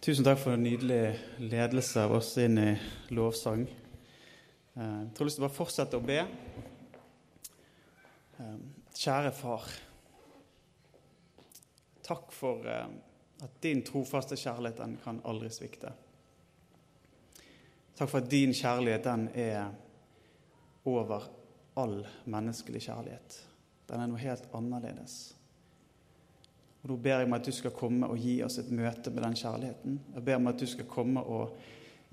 Tusen takk for en nydelig ledelse av oss inn i lovsang. Eh, Jeg tror til å bare fortsette å be. Eh, Kjære far. Takk for eh, at din trofaste kjærlighet den kan aldri svikte. Takk for at din kjærlighet den er over all menneskelig kjærlighet. Den er noe helt annerledes. Og Nå ber jeg om at du skal komme og gi oss et møte med den kjærligheten. Jeg ber om at du skal komme og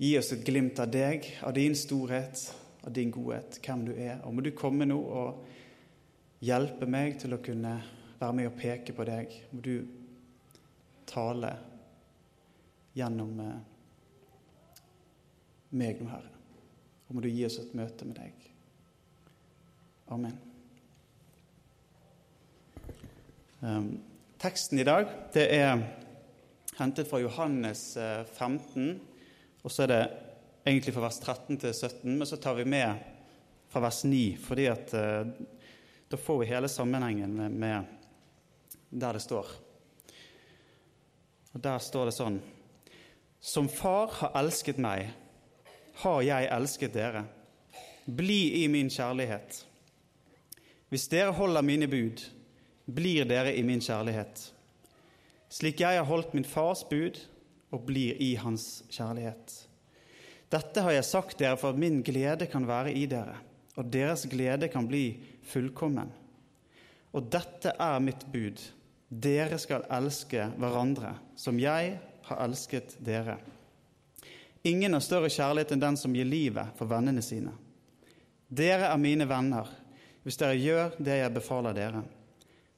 gi oss et glimt av deg, av din storhet, av din godhet, hvem du er. Og må du komme nå og hjelpe meg til å kunne være med og peke på deg. Må du tale gjennom eh, meg nå, Herre. Og må du gi oss et møte med deg. Amen. Um, teksten i dag det er hentet fra Johannes 15, og så er det egentlig fra vers 13 til 17, men så tar vi med fra vers 9, fordi at uh, da får vi hele sammenhengen med der det står. Og Der står det sånn Som Far har elsket meg, har jeg elsket dere. Bli i min kjærlighet. Hvis dere holder mine bud, blir dere i min kjærlighet, slik jeg har holdt min fars bud og blir i hans kjærlighet. Dette har jeg sagt dere for at min glede kan være i dere, og deres glede kan bli fullkommen. Og dette er mitt bud. Dere skal elske hverandre som jeg har elsket dere. Ingen har større kjærlighet enn den som gir livet for vennene sine. Dere er mine venner hvis dere gjør det jeg befaler dere.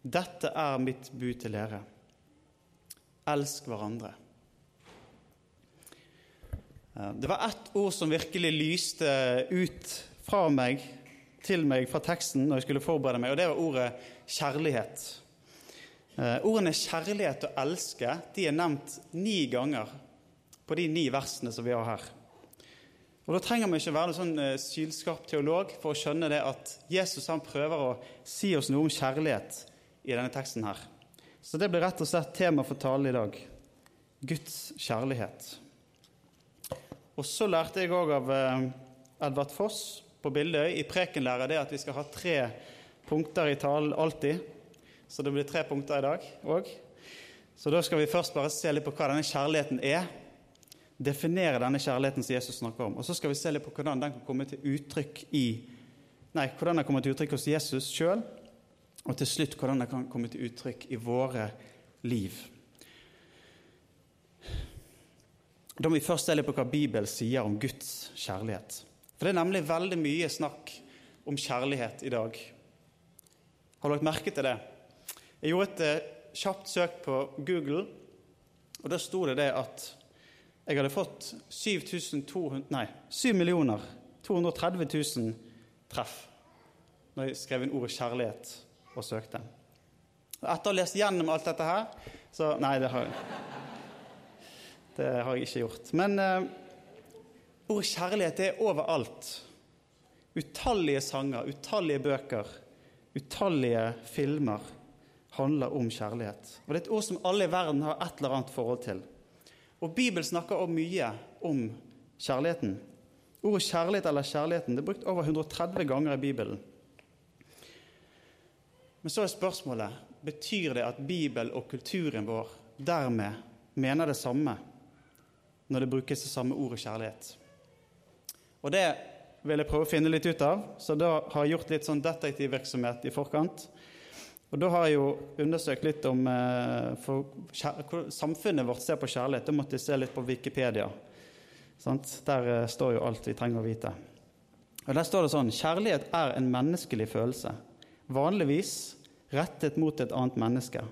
Dette er mitt bud til dere. Elsk hverandre. Det var ett ord som virkelig lyste ut fra meg, til meg fra teksten når jeg skulle forberede meg, og det var ordet kjærlighet. Ordene kjærlighet og elske de er nevnt ni ganger på de ni versene som vi har her. Og Da trenger vi ikke være noen sånn sylskarp teolog for å skjønne det at Jesus han prøver å si oss noe om kjærlighet i denne teksten her. Så det blir rett og slett tema for talen i dag. Guds kjærlighet. Og så lærte jeg òg av Edvard Foss på Bildøy i prekenlære det at vi skal ha tre punkter i talen alltid. Så det blir tre punkter i dag òg. Så da skal vi først bare se litt på hva denne kjærligheten er. Definere denne kjærligheten som Jesus snakker om. Og så skal vi se litt på hvordan den kan komme til uttrykk i Nei, hvordan den kommer til uttrykk hos Jesus sjøl. Og til slutt hvordan det kan komme til uttrykk i våre liv. Da må vi først se litt på hva Bibelen sier om Guds kjærlighet. For det er nemlig veldig mye snakk om kjærlighet i dag. Har du lagt merke til det? Jeg gjorde et kjapt søk på Google, og da sto det det at jeg hadde fått 7200, nei, 7 230 000 treff når jeg skrev inn ordet 'kjærlighet' og søkte. Etter å ha lest gjennom alt dette her Så nei, det har, det har jeg ikke gjort. Men eh, ordet kjærlighet er overalt. Utallige sanger, utallige bøker, utallige filmer handler om kjærlighet. Og Det er et ord som alle i verden har et eller annet forhold til. Og Bibelen snakker også mye om kjærligheten. Ordet kjærlighet eller kjærligheten det er brukt over 130 ganger i Bibelen. Men så er spørsmålet betyr det at Bibelen og kulturen vår dermed mener det samme når det brukes det samme ordet kjærlighet. Og det vil jeg prøve å finne litt ut av, så da har jeg gjort litt sånn detektivvirksomhet i forkant. Og da har jeg jo undersøkt litt om eh, for samfunnet vårt ser på kjærlighet. Da måtte jeg se litt på Wikipedia. Sant? Der eh, står jo alt vi trenger å vite. Og Der står det sånn Kjærlighet er en menneskelig følelse vanligvis rettet mot et annet menneske.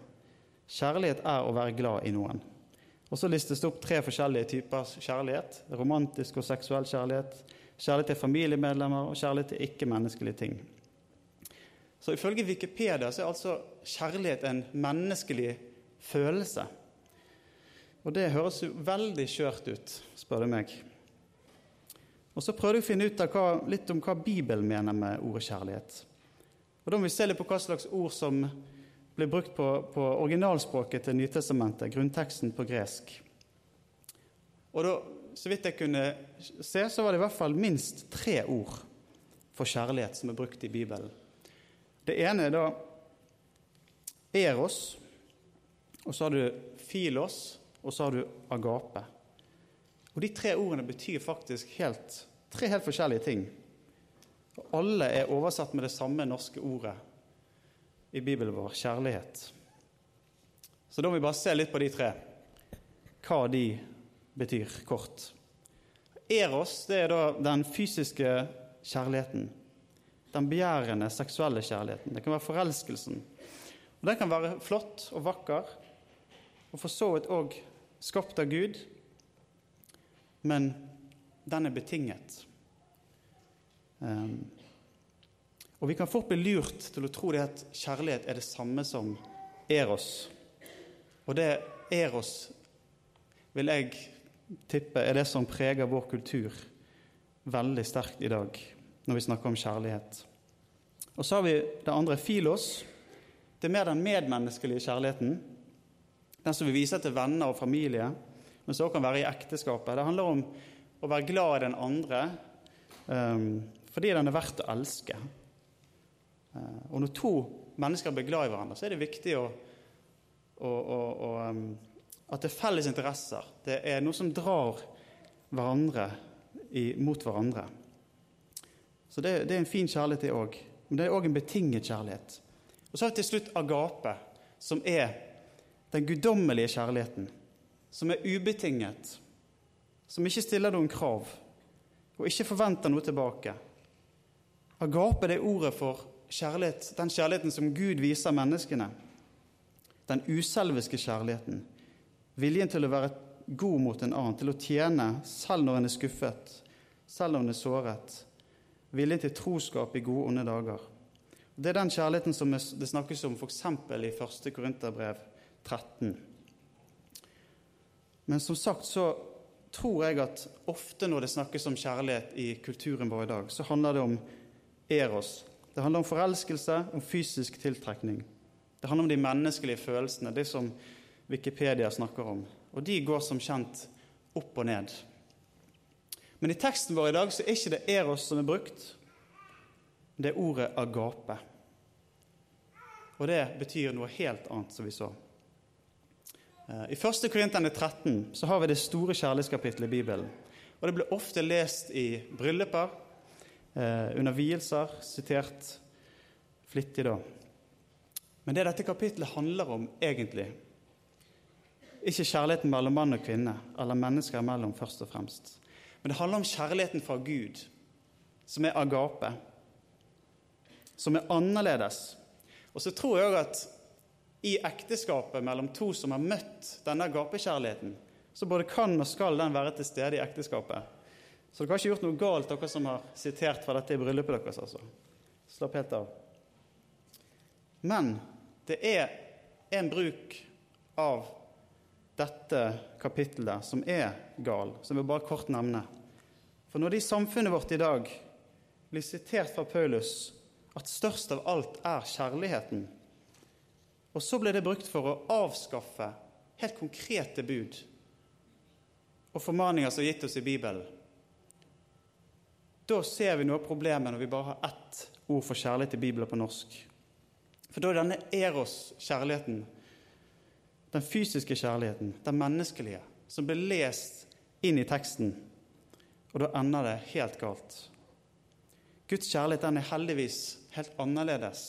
Kjærlighet er å være glad i noen. Og så listes det opp tre forskjellige typer kjærlighet. Romantisk og seksuell kjærlighet. Kjærlighet til familiemedlemmer og kjærlighet til ikke-menneskelige ting. Så Ifølge Wikipedia så er altså kjærlighet en menneskelig følelse. Og det høres jo veldig skjørt ut, spør du meg. Og Så prøvde jeg å finne ut hva, litt om hva Bibelen mener med ordet kjærlighet. Og Da må vi se litt på hva slags ord som ble brukt på, på originalspråket til Nytestamentet, grunnteksten på gresk. Og da, Så vidt jeg kunne se, så var det i hvert fall minst tre ord for kjærlighet som er brukt i Bibelen. Det ene er da eros, og så har du filos, og så har du agape. Og De tre ordene betyr faktisk helt, tre helt forskjellige ting. Og alle er oversatt med det samme norske ordet i Bibelen vår kjærlighet. Så da må vi bare se litt på de tre, hva de betyr, kort. Eros det er da den fysiske kjærligheten. Den begjærende seksuelle kjærligheten. Det kan være forelskelsen. Og Den kan være flott og vakker, og for så vidt òg skapt av Gud, men den er betinget. Um, og Vi kan fort bli lurt til å tro det at kjærlighet er det samme som eros. Og det eros vil jeg tippe er det som preger vår kultur veldig sterkt i dag når vi snakker om kjærlighet. Og så har vi det andre filos. Det er mer den medmenneskelige kjærligheten. Den som vi viser til venner og familie, men som også kan være i ekteskapet. Det handler om å være glad i den andre um, fordi den er verdt å elske. Eh, og når to mennesker blir glad i hverandre, så er det viktig å, å, å, at det er felles interesser. Det er noe som drar hverandre i, mot hverandre. Så det, det, er en fin kjærlighet, det òg. Men det er òg en betinget kjærlighet. Og så har vi til slutt agape, som er den guddommelige kjærligheten. Som er ubetinget. Som ikke stiller noen krav, og ikke forventer noe tilbake. Agape det er ordet for kjærlighet, den kjærligheten som Gud viser menneskene. Den uselviske kjærligheten. Viljen til å være god mot en annen, til å tjene selv når en er skuffet, selv når en er såret. Viljen til troskap i gode, onde dager. Det er den kjærligheten som det snakkes om f.eks. i 1. Korinterbrev 13. Men som sagt så tror jeg at ofte når det snakkes om kjærlighet i kulturen vår i dag, så handler det om eros, det handler om forelskelse, om fysisk tiltrekning. Det handler om de menneskelige følelsene, det som Wikipedia snakker om. Og de går som kjent opp og ned. Men i teksten vår i dag så er ikke det eros som er brukt, det er ordet agape. Og det betyr noe helt annet, som vi så. Eh, I 1. Korinterne 13 så har vi det store kjærlighetskapittelet i Bibelen. Og Det blir ofte lest i brylluper, eh, under vielser, sitert flittig da. Men det dette kapitlet handler om egentlig, ikke kjærligheten mellom mann og kvinne, eller mennesker imellom, først og fremst. Men det handler om kjærligheten fra Gud, som er agape, som er annerledes. Og så tror jeg òg at i ekteskapet mellom to som har møtt denne agapekjærligheten, så både kan og skal den være til stede i ekteskapet. Så dere har ikke gjort noe galt, dere som har sitert fra dette i bryllupet deres. altså. Slapp helt av. Men det er en bruk av dette kapittelet som er gal, som jeg bare kort nevne. For når det i samfunnet vårt i dag blir sitert fra Paulus at størst av alt er kjærligheten, og så blir det brukt for å avskaffe helt konkrete bud og formaninger som er gitt oss i Bibelen, da ser vi noe av problemet når vi bare har ett ord for kjærlighet i Bibelen på norsk. For da er denne eros-kjærligheten, den fysiske kjærligheten, den menneskelige, som blir lest inn i teksten, og da ender det helt galt. Guds kjærlighet den er heldigvis helt annerledes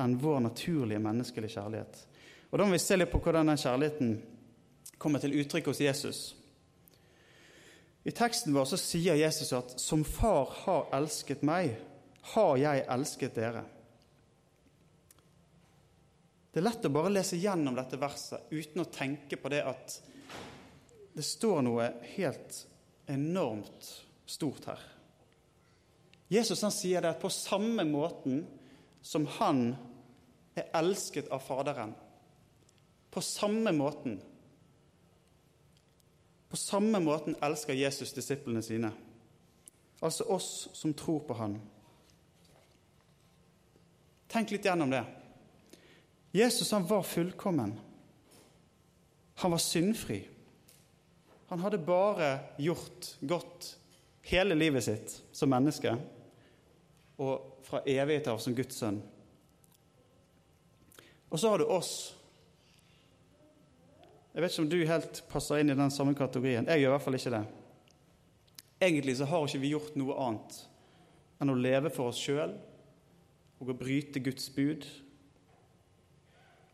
enn vår naturlige menneskelige kjærlighet. Og Da må vi se litt på hvordan den kjærligheten kommer til uttrykk hos Jesus. I teksten vår så sier Jesus at 'som far har elsket meg, har jeg elsket dere'. Det er lett å bare lese gjennom dette verset uten å tenke på det at det står noe helt enormt stort her. Jesus han sier det at på samme måten som han er elsket av Faderen, på samme måten På samme måten elsker Jesus disiplene sine, altså oss som tror på Han. Tenk litt gjennom det. Jesus han var fullkommen. Han var syndfri. Han hadde bare gjort godt hele livet sitt som menneske og fra evighet av som Guds sønn. Og så har du oss. Jeg vet ikke om du helt passer inn i den samme kategorien. Jeg gjør i hvert fall ikke det. Egentlig så har ikke vi gjort noe annet enn å leve for oss sjøl og å bryte Guds bud.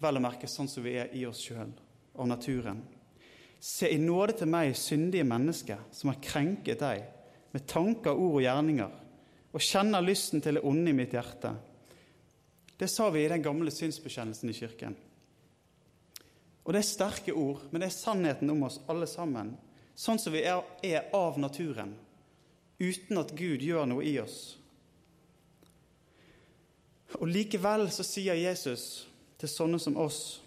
Vel å merke sånn som vi er i oss sjøl, av naturen. Se i nåde til meg, syndige menneske, som har krenket deg med tanker, ord og gjerninger, og kjenner lysten til det onde i mitt hjerte. Det sa vi i den gamle synsbekjennelsen i kirken. Og det er sterke ord, men det er sannheten om oss alle sammen, sånn som vi er, er av naturen, uten at Gud gjør noe i oss. Og likevel så sier Jesus til sånne som oss,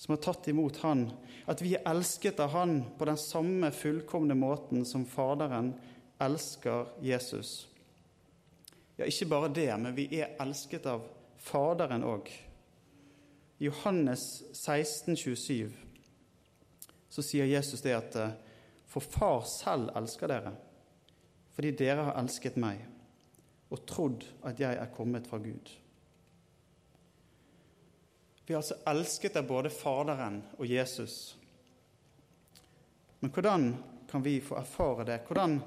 som har tatt imot Han, at vi er elsket av Han på den samme fullkomne måten som Faderen elsker Jesus. Ja, ikke bare det, men vi er elsket av Faderen òg. I Johannes 16, 27 så sier Jesus det at eh, for Far selv elsker dere, fordi dere har elsket meg og trodd at jeg er kommet fra Gud. Vi er altså elsket av både Faderen og Jesus. Men hvordan kan vi få erfare det? Hvordan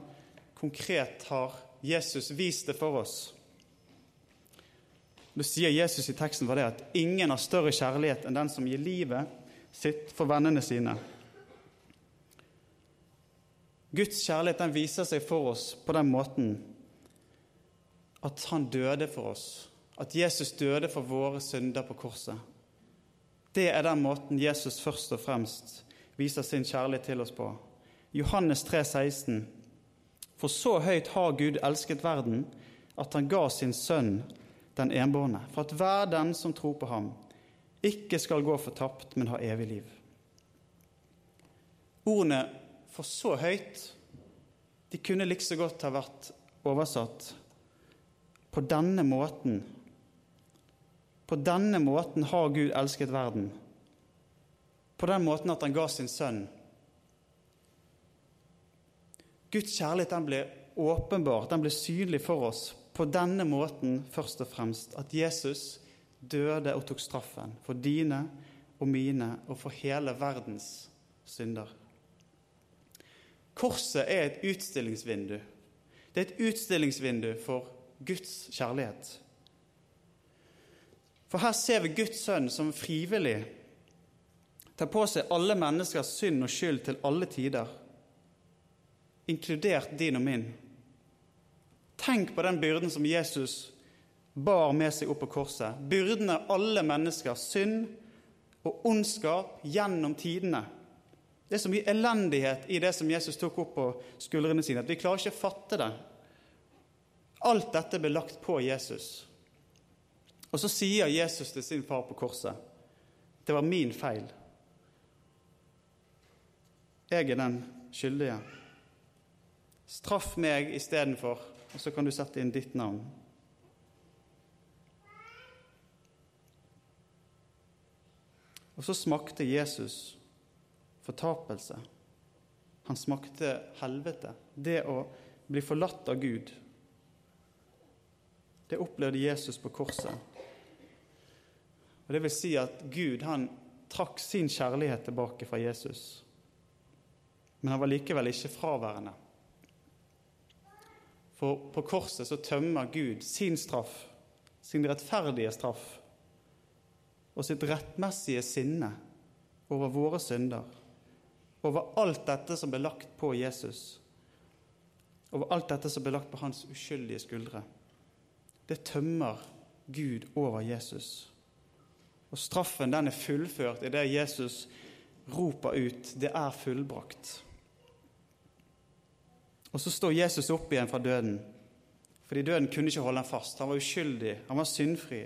konkret har Jesus vist det for oss? Da sier Jesus i teksten var det at ingen har større kjærlighet enn den som gir livet sitt for vennene sine. Guds kjærlighet den viser seg for oss på den måten at han døde for oss. At Jesus døde for våre synder på korset. Det er den måten Jesus først og fremst viser sin kjærlighet til oss på. Johannes 3, 16. For så høyt har Gud elsket verden, at han ga sin sønn den enbårne, for at hver den som tror på ham, ikke skal gå fortapt, men ha evig liv. Ordene 'for så høyt' de kunne likså godt ha vært oversatt på denne måten på denne måten har Gud elsket verden. På den måten at han ga sin sønn. Guds kjærlighet den ble åpenbart, den ble synlig for oss på denne måten først og fremst. At Jesus døde og tok straffen for dine og mine og for hele verdens synder. Korset er et utstillingsvindu. Det er et utstillingsvindu for Guds kjærlighet. For her ser vi Guds sønn som frivillig tar på seg alle menneskers synd og skyld til alle tider, inkludert din og min. Tenk på den byrden som Jesus bar med seg opp på korset. Byrden av alle mennesker, synd og ondskap gjennom tidene. Det er så mye elendighet i det som Jesus tok opp på skuldrene sine, at vi klarer ikke å fatte det. Alt dette ble lagt på Jesus. Og så sier Jesus til sin far på korset det var min feil. Jeg er den skyldige. Straff meg istedenfor, og så kan du sette inn ditt navn. Og så smakte Jesus fortapelse. Han smakte helvete. Det å bli forlatt av Gud. Det opplevde Jesus på korset. Og Det vil si at Gud han trakk sin kjærlighet tilbake fra Jesus. Men han var likevel ikke fraværende. For på korset så tømmer Gud sin straff, sin rettferdige straff, og sitt rettmessige sinne over våre synder. Over alt dette som ble lagt på Jesus. Over alt dette som ble lagt på hans uskyldige skuldre. Det tømmer Gud over Jesus. Og straffen den er fullført idet Jesus roper ut 'Det er fullbrakt'. Og så står Jesus opp igjen fra døden, fordi døden kunne ikke holde ham fast. Han var uskyldig, han var syndfri.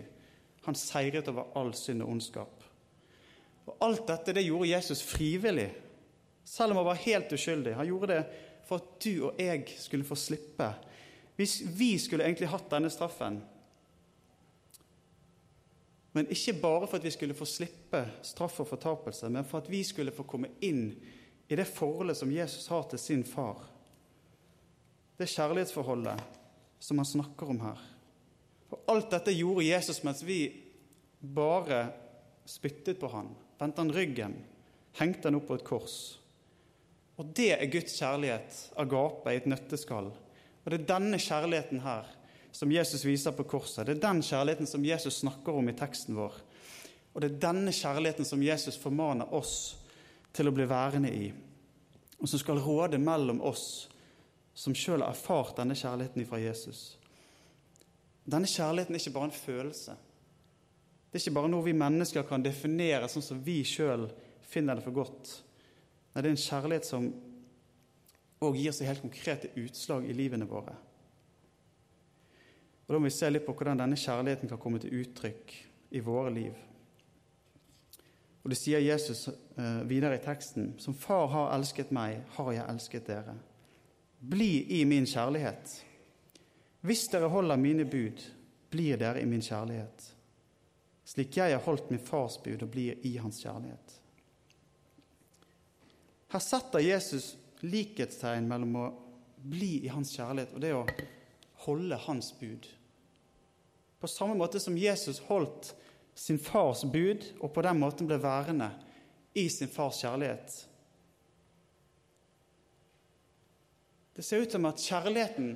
Han seiret over all synd og ondskap. Og Alt dette det gjorde Jesus frivillig, selv om han var helt uskyldig. Han gjorde det for at du og jeg skulle få slippe. Hvis vi skulle egentlig hatt denne straffen, men ikke bare for at vi skulle få slippe straff og fortapelse, men for at vi skulle få komme inn i det forholdet som Jesus har til sin far. Det kjærlighetsforholdet som han snakker om her. For Alt dette gjorde Jesus mens vi bare spyttet på han, vendte han ryggen, hengte han opp på et kors. Og det er Guds kjærlighet, agape, i et nøtteskall. Og det er denne kjærligheten her som Jesus viser på korset. Det er den kjærligheten som Jesus snakker om i teksten vår. Og det er denne kjærligheten som Jesus formaner oss til å bli værende i, og som skal råde mellom oss som sjøl har erfart denne kjærligheten fra Jesus. Denne kjærligheten er ikke bare en følelse. Det er ikke bare noe vi mennesker kan definere sånn som vi sjøl finner det for godt. Nei, det er en kjærlighet som òg gir seg helt konkrete utslag i livene våre. Og Da må vi se litt på hvordan denne kjærligheten kan komme til uttrykk i våre liv. Og Det sier Jesus eh, videre i teksten. Som Far har elsket meg, har jeg elsket dere. Bli i min kjærlighet. Hvis dere holder mine bud, blir dere i min kjærlighet. Slik jeg har holdt min fars bud og blir i hans kjærlighet. Her setter Jesus likhetstegn mellom å bli i hans kjærlighet og det å holde hans bud. På samme måte som Jesus holdt sin fars bud og på den måten ble værende i sin fars kjærlighet. Det ser ut som at kjærligheten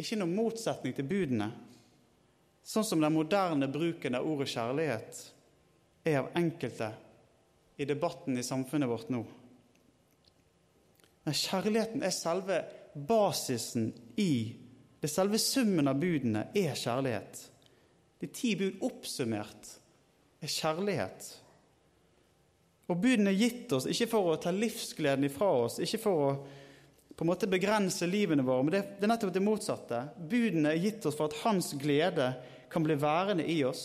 ikke er noen motsetning til budene, sånn som den moderne bruken av ordet kjærlighet er av enkelte i debatten i samfunnet vårt nå. Men kjærligheten er selve basisen i det selve summen av budene er kjærlighet. De ti bud oppsummert er kjærlighet. Og budene er gitt oss ikke for å ta livsgleden ifra oss, ikke for å på en måte begrense livene våre, men det, det er nettopp det motsatte. Budene er gitt oss for at hans glede kan bli værende i oss,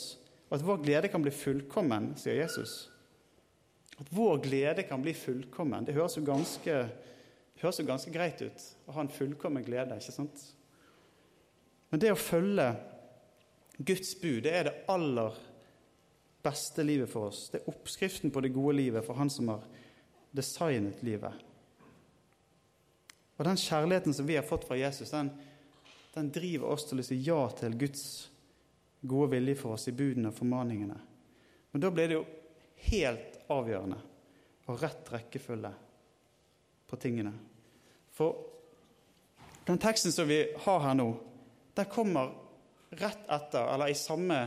og at vår glede kan bli fullkommen, sier Jesus. At vår glede kan bli fullkommen. Det høres jo ganske, høres jo ganske greit ut å ha en fullkommen glede, ikke sant? Men det å følge Guds bud, det er det aller beste livet for oss. Det er oppskriften på det gode livet for han som har designet livet. Og den kjærligheten som vi har fått fra Jesus, den, den driver oss til å si ja til Guds gode vilje for oss i budene og formaningene. Men da blir det jo helt avgjørende og rett rekkefølge på tingene. For den teksten som vi har her nå, den kommer rett etter, eller i samme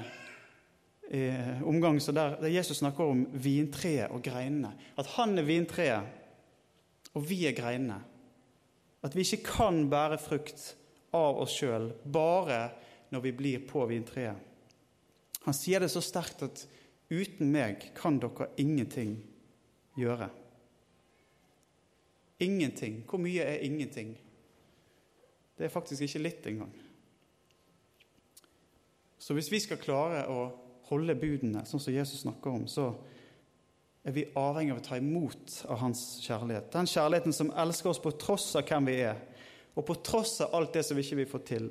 eh, omgang som der, der, Jesus snakker om vintreet og greinene. At han er vintreet, og vi er greinene. At vi ikke kan bære frukt av oss sjøl bare når vi blir på vintreet. Han sier det så sterkt at uten meg kan dere ingenting gjøre. Ingenting. Hvor mye er ingenting? Det er faktisk ikke litt engang. Så hvis vi skal klare å holde budene, sånn som Jesus snakker om, så er vi avhengig av å ta imot av hans kjærlighet. Den kjærligheten som elsker oss på tross av hvem vi er, og på tross av alt det som vi ikke vil få til.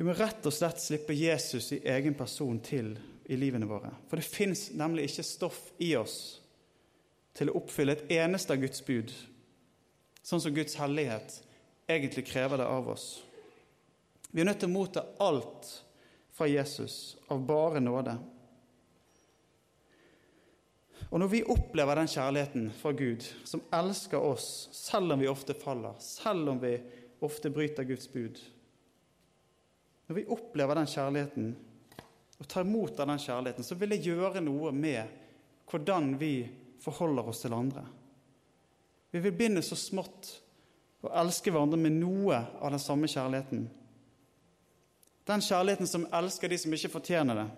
Vi må rett og slett slippe Jesus i egen person til i livene våre. For det fins nemlig ikke stoff i oss til å oppfylle et eneste av Guds bud, sånn som Guds hellighet egentlig krever det av oss. Vi er nødt til å motta alt fra Jesus av bare nåde. Og når vi opplever den kjærligheten fra Gud, som elsker oss selv om vi ofte faller, selv om vi ofte bryter Guds bud Når vi opplever den kjærligheten og tar imot av den kjærligheten, så vil det gjøre noe med hvordan vi forholder oss til andre. Vi vil begynne så smått å elske hverandre med noe av den samme kjærligheten den kjærligheten som elsker de som ikke fortjener det.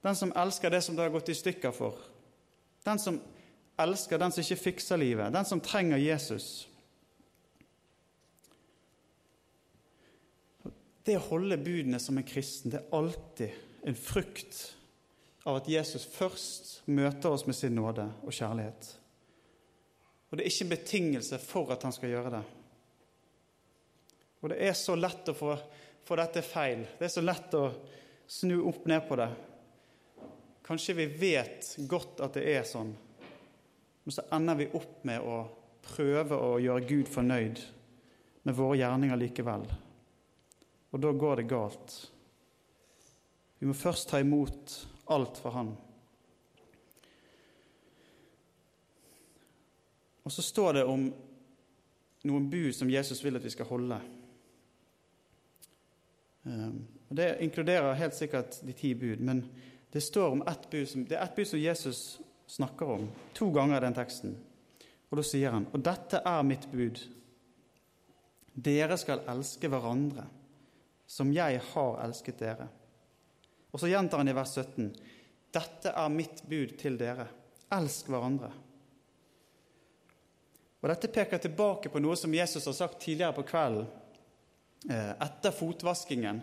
Den som elsker det som det har gått i stykker for. Den som elsker den som ikke fikser livet. Den som trenger Jesus. Det å holde budene som en kristen, det er alltid en frukt av at Jesus først møter oss med sin nåde og kjærlighet. Og det er ikke en betingelse for at han skal gjøre det. Og det er så lett å få, få dette feil. Det er så lett å snu opp ned på det. Kanskje vi vet godt at det er sånn, men så ender vi opp med å prøve å gjøre Gud fornøyd med våre gjerninger likevel. Og da går det galt. Vi må først ta imot alt fra Han. Og så står det om noen bud som Jesus vil at vi skal holde. Og det inkluderer helt sikkert de ti bud, men det står om ett bud som, det er ett bud som Jesus snakker om to ganger i den teksten. Og Da sier han, og dette er mitt bud. Dere skal elske hverandre som jeg har elsket dere. Og så gjentar han i vers 17.: Dette er mitt bud til dere. Elsk hverandre. Og Dette peker tilbake på noe som Jesus har sagt tidligere på kvelden, eh, etter fotvaskingen.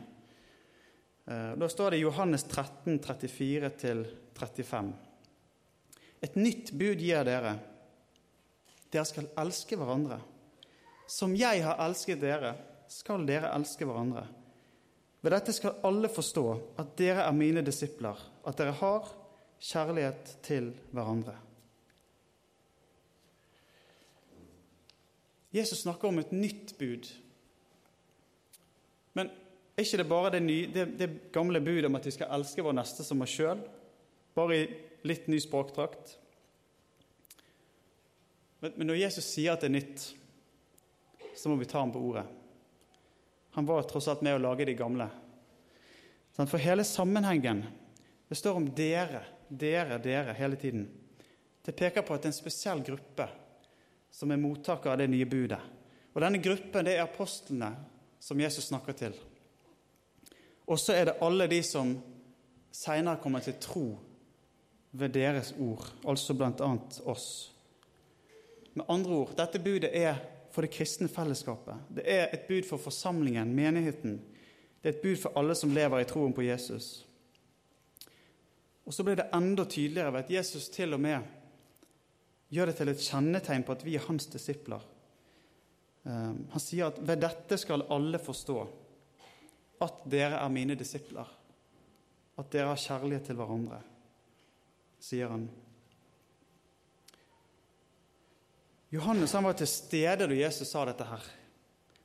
Eh, da står det i Johannes 13, 34-35. Et nytt bud gir dere. Dere skal elske hverandre. Som jeg har elsket dere, skal dere elske hverandre. Ved dette skal alle forstå at dere er mine disipler, at dere har kjærlighet til hverandre. Jesus snakker om et nytt bud. Men er ikke det bare det, nye, det, det gamle budet om at vi skal elske vår neste som oss sjøl? Bare i litt ny språkdrakt. Men, men når Jesus sier at det er nytt, så må vi ta ham på ordet. Han var tross alt med å lage de gamle. For hele sammenhengen Det står om dere, dere, dere hele tiden. Det peker på at det er en spesiell gruppe som er mottaker av det nye budet. Og Denne gruppen det er apostlene som Jesus snakker til. Og så er det alle de som seinere kommer til tro ved deres ord, altså bl.a. oss. Med andre ord, dette budet er for det kristne fellesskapet. Det er et bud for forsamlingen, menigheten. Det er et bud for alle som lever i troen på Jesus. Og så blir det enda tydeligere ved at Jesus til og med gjør det til et kjennetegn på at vi er hans disipler. Ehm, han sier at ved dette skal alle forstå at dere er mine disipler. At dere har kjærlighet til hverandre, sier han Johannes han var til stede da Jesus sa dette her.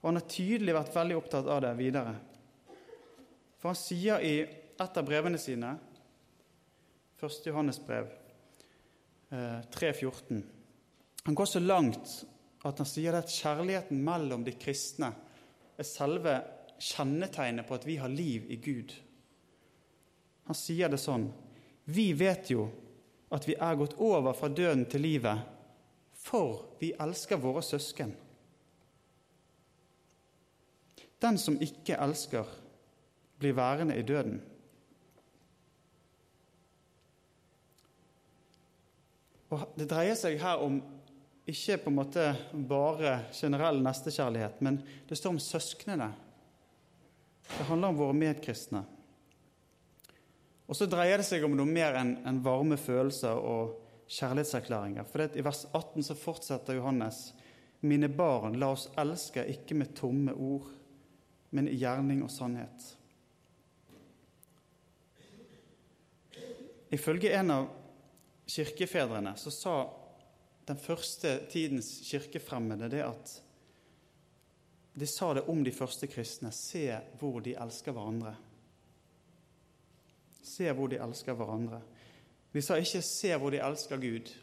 Og han har tydelig vært veldig opptatt av det videre. For han sier i et av brevene sine, 1. Johannes brev 3,14 eh, Han går så langt at han sier at kjærligheten mellom de kristne er selve kjennetegnet på at vi har liv i Gud. Han sier det sånn Vi vet jo at vi er gått over fra døden til livet for vi elsker våre søsken. Den som ikke elsker, blir værende i døden. Og Det dreier seg her om ikke på en måte bare generell nestekjærlighet, men det står om søsknene. Det handler om våre medkristne. Og så dreier det seg om noe mer enn varme følelser og kjærlighetserklæringer. For I vers 18 så fortsetter Johannes.: Mine barn, la oss elske ikke med tomme ord, men i gjerning og sannhet. Ifølge en av kirkefedrene så sa den første tidens kirkefremmede det at de sa det om de første kristne. Se hvor de elsker hverandre. Se hvor de elsker hverandre. De sa ikke 'se hvor de elsker Gud',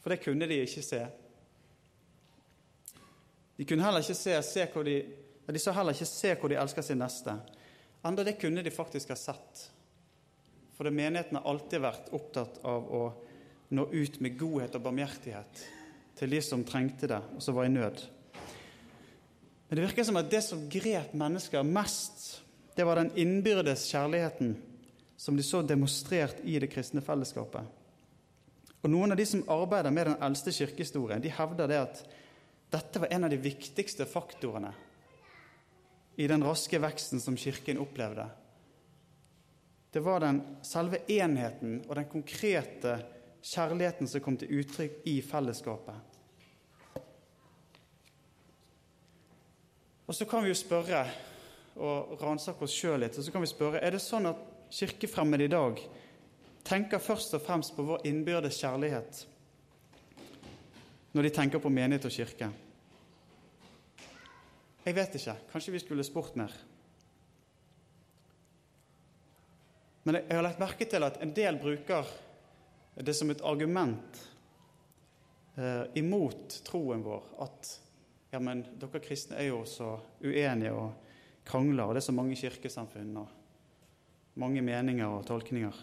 for det kunne de ikke se. De kunne heller ikke se, se hvor de, de sa heller ikke 'se hvor de elsker sin neste'. Enda det kunne de faktisk ha sett. For det menigheten har alltid vært opptatt av å nå ut med godhet og barmhjertighet til de som trengte det, og som var i nød. Men det virker som at det som grep mennesker mest, det var den innbyrdes kjærligheten som de så demonstrert i det kristne fellesskapet. Og Noen av de som arbeider med den eldste kirkehistorien, de hevder det at dette var en av de viktigste faktorene i den raske veksten som Kirken opplevde. Det var den selve enheten og den konkrete kjærligheten som kom til uttrykk i fellesskapet. Og så kan vi jo spørre, og ransake oss sjøl litt, og så kan vi spørre er det sånn at kirkefremmede i dag tenker først og fremst på vår innbyrdes kjærlighet når de tenker på menighet og kirke? Jeg vet ikke. Kanskje vi skulle spurt mer. Men jeg har lagt merke til at en del bruker det som et argument eh, imot troen vår at ja, men dere kristne er jo så uenige og krangler, og det er så mange kirkesamfunn og mange meninger og tolkninger.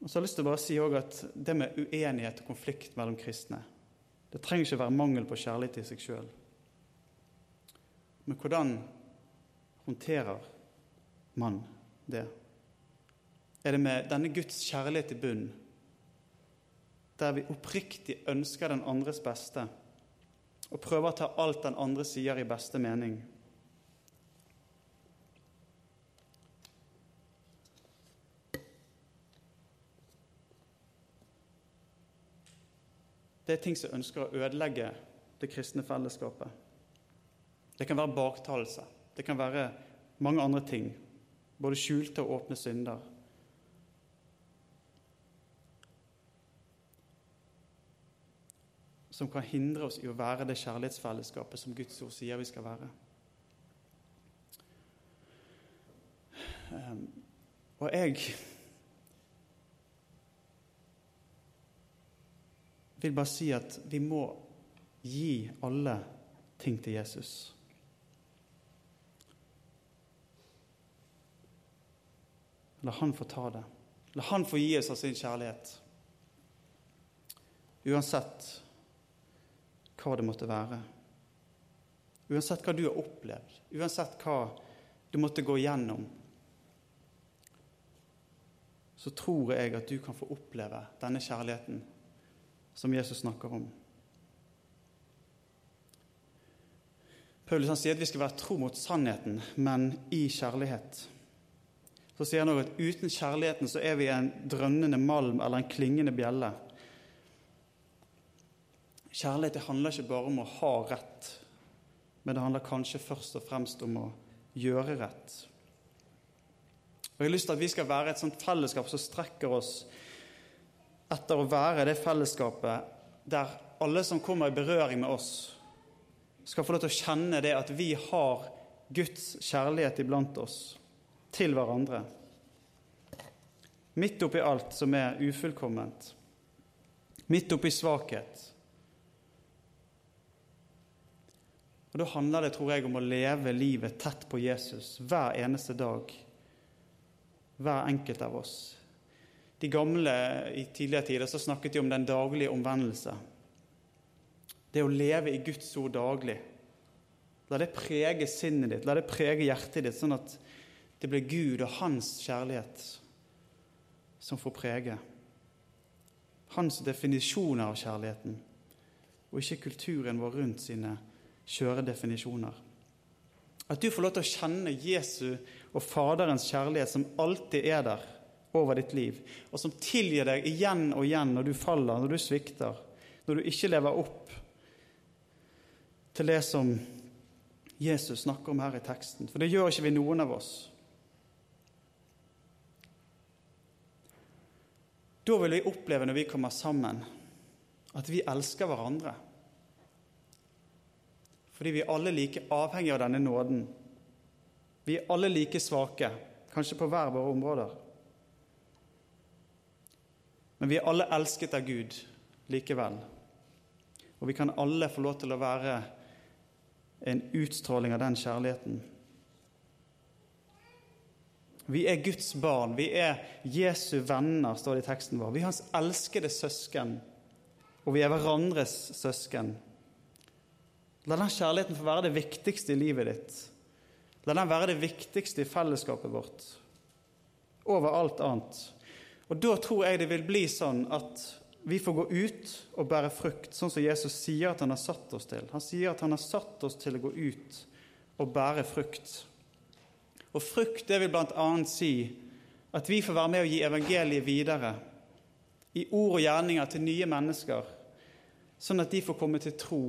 Og så har jeg lyst til å bare si at Det med uenighet og konflikt mellom kristne det trenger ikke være mangel på kjærlighet i seg sjøl. Men hvordan håndterer man det? Er det med denne Guds kjærlighet i bunn, der vi oppriktig ønsker den andres beste og prøver å ta alt den andre sier, i beste mening? det er ting som ønsker å ødelegge det kristne fellesskapet. Det kan være baktalelse. Det kan være mange andre ting. Både skjulte og åpne synder. Som kan hindre oss i å være det kjærlighetsfellesskapet som Guds ord sier vi skal være. Ehm, og jeg vil bare si at vi må gi alle ting til Jesus. La han få ta det. La han få gi oss av sin kjærlighet. Uansett hva det måtte være. Uansett hva du har opplevd, uansett hva du måtte gå gjennom, så tror jeg at du kan få oppleve denne kjærligheten som Jesus snakker om. Paulus sier at vi skal være tro mot sannheten, men i kjærlighet. Så sier han òg at uten kjærligheten så er vi en drønnende malm eller en klingende bjelle. Kjærlighet det handler ikke bare om å ha rett, men det handler kanskje først og fremst om å gjøre rett. Og Jeg har lyst til at vi skal være et sånt fellesskap som strekker oss etter å være det fellesskapet der alle som kommer i berøring med oss, skal få lov til å kjenne det at vi har Guds kjærlighet iblant oss til hverandre. Midt oppi alt som er ufullkomment. Midt oppi svakhet. Og Da handler det, tror jeg, om å leve livet tett på Jesus hver eneste dag. Hver enkelt av oss. De gamle i tidligere tider så snakket de om den daglige omvendelse. Det å leve i Guds ord daglig. La det prege sinnet ditt, la det prege hjertet ditt, sånn at det blir Gud og Hans kjærlighet som får prege. Hans definisjoner av kjærligheten, og ikke kulturen vår rundt sine skjøre definisjoner. At du får lov til å kjenne Jesu og Faderens kjærlighet som alltid er der over ditt liv, og som tilgir deg igjen og igjen når du faller, når du svikter, når du ikke lever opp til det som Jesus snakker om her i teksten. For det gjør ikke vi noen av oss. Da vil vi oppleve når vi kommer sammen, at vi elsker hverandre. Fordi vi er alle like avhengige av denne nåden. Vi er alle like svake, kanskje på hver våre områder. Men vi er alle elsket av Gud likevel. Og vi kan alle få lov til å være en utstråling av den kjærligheten. Vi er Guds barn, vi er Jesu venner, står det i teksten vår. Vi er hans elskede søsken, og vi er hverandres søsken. La den kjærligheten få være det viktigste i livet ditt. La den være det viktigste i fellesskapet vårt. Over alt annet. Og da tror jeg det vil bli sånn at vi får gå ut og bære frukt, sånn som Jesus sier at han har satt oss til. Han sier at han har satt oss til å gå ut og bære frukt. Og frukt det vil bl.a. si at vi får være med å gi evangeliet videre i ord og gjerninger til nye mennesker, sånn at de får komme til tro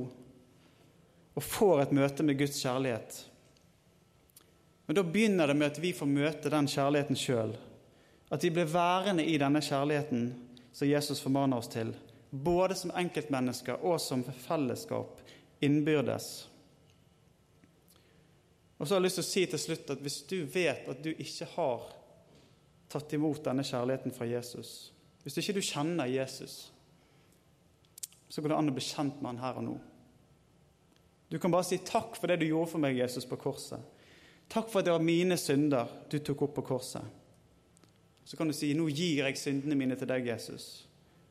og får et møte med Guds kjærlighet. Men da begynner det med at vi får møte den kjærligheten sjøl. At vi blir værende i denne kjærligheten som Jesus formaner oss til, både som enkeltmennesker og som fellesskap innbyrdes. Og så har jeg lyst til å si til slutt at hvis du vet at du ikke har tatt imot denne kjærligheten fra Jesus, hvis ikke du kjenner Jesus, så går det an å bli kjent med han her og nå. Du kan bare si 'takk for det du gjorde for meg, Jesus, på korset'. Takk for at det var mine synder du tok opp på korset. Så kan du si 'Nå gir jeg syndene mine til deg, Jesus'.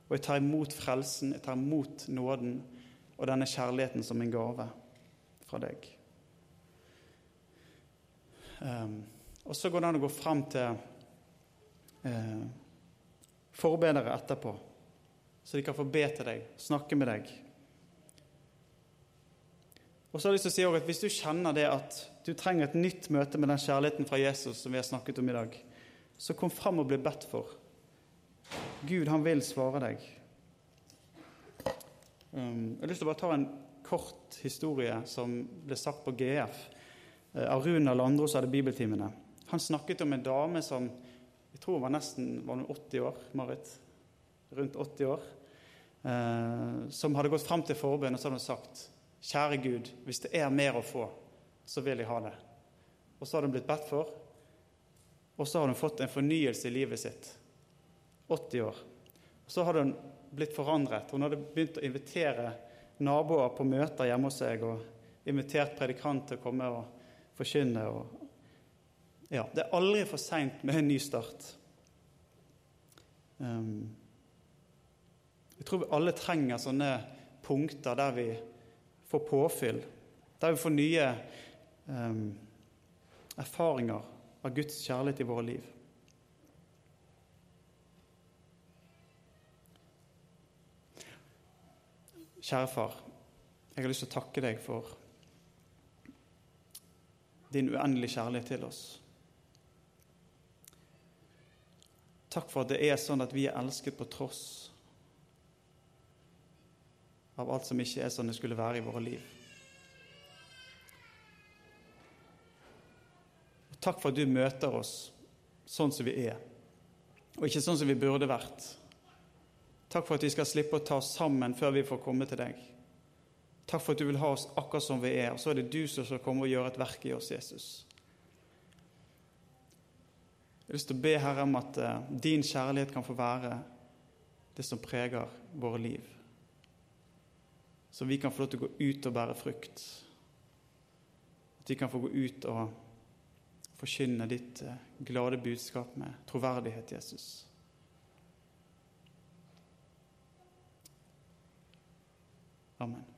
Og jeg tar imot frelsen, jeg tar imot nåden og denne kjærligheten som en gave fra deg. Um, og så går det an å gå frem til uh, forbedere etterpå, så de kan få be til deg, snakke med deg. Og så har jeg lyst til å si at Hvis du kjenner det at du trenger et nytt møte med den kjærligheten fra Jesus som vi har snakket om i dag, så kom fram og bli bedt for. Gud, han vil svare deg. Um, jeg har lyst til å bare ta en kort historie som ble sagt på GF Aruna av Runa Landro, som hadde bibeltimene. Han snakket om en dame som jeg tror var nesten var 80 år, Marit. Rundt 80 år. Uh, som hadde gått fram til forbønn og så hadde hun sagt Kjære Gud, hvis det er mer å få, så vil jeg ha det. Og så har hun blitt bedt for, og så har hun fått en fornyelse i livet sitt. 80 år. Og Så hadde hun blitt forandret. Hun hadde begynt å invitere naboer på møter hjemme hos seg og invitert predikant til å komme og forkynne. Og ja, det er aldri for seint med en ny start. Um, jeg tror vi alle trenger sånne punkter der vi får påfyll, der vi får nye um, erfaringer av Guds kjærlighet i våre liv. Kjære far, jeg har lyst til å takke deg for din uendelige kjærlighet til oss. Takk for at det er sånn at vi er elsket på tross av alt som ikke er sånn det skulle være i våre liv. Takk for at du møter oss sånn som vi er, og ikke sånn som vi burde vært. Takk for at vi skal slippe å ta oss sammen før vi får komme til deg. Takk for at du vil ha oss akkurat som vi er, og så er det du som skal komme og gjøre et verk i oss, Jesus. Jeg har lyst til å be Herre om at uh, din kjærlighet kan få være det som preger våre liv. Så vi kan få lov til å gå ut og bære frukt. At vi kan få gå ut og forkynne ditt eh, glade budskap med troverdighet, Jesus. Amen.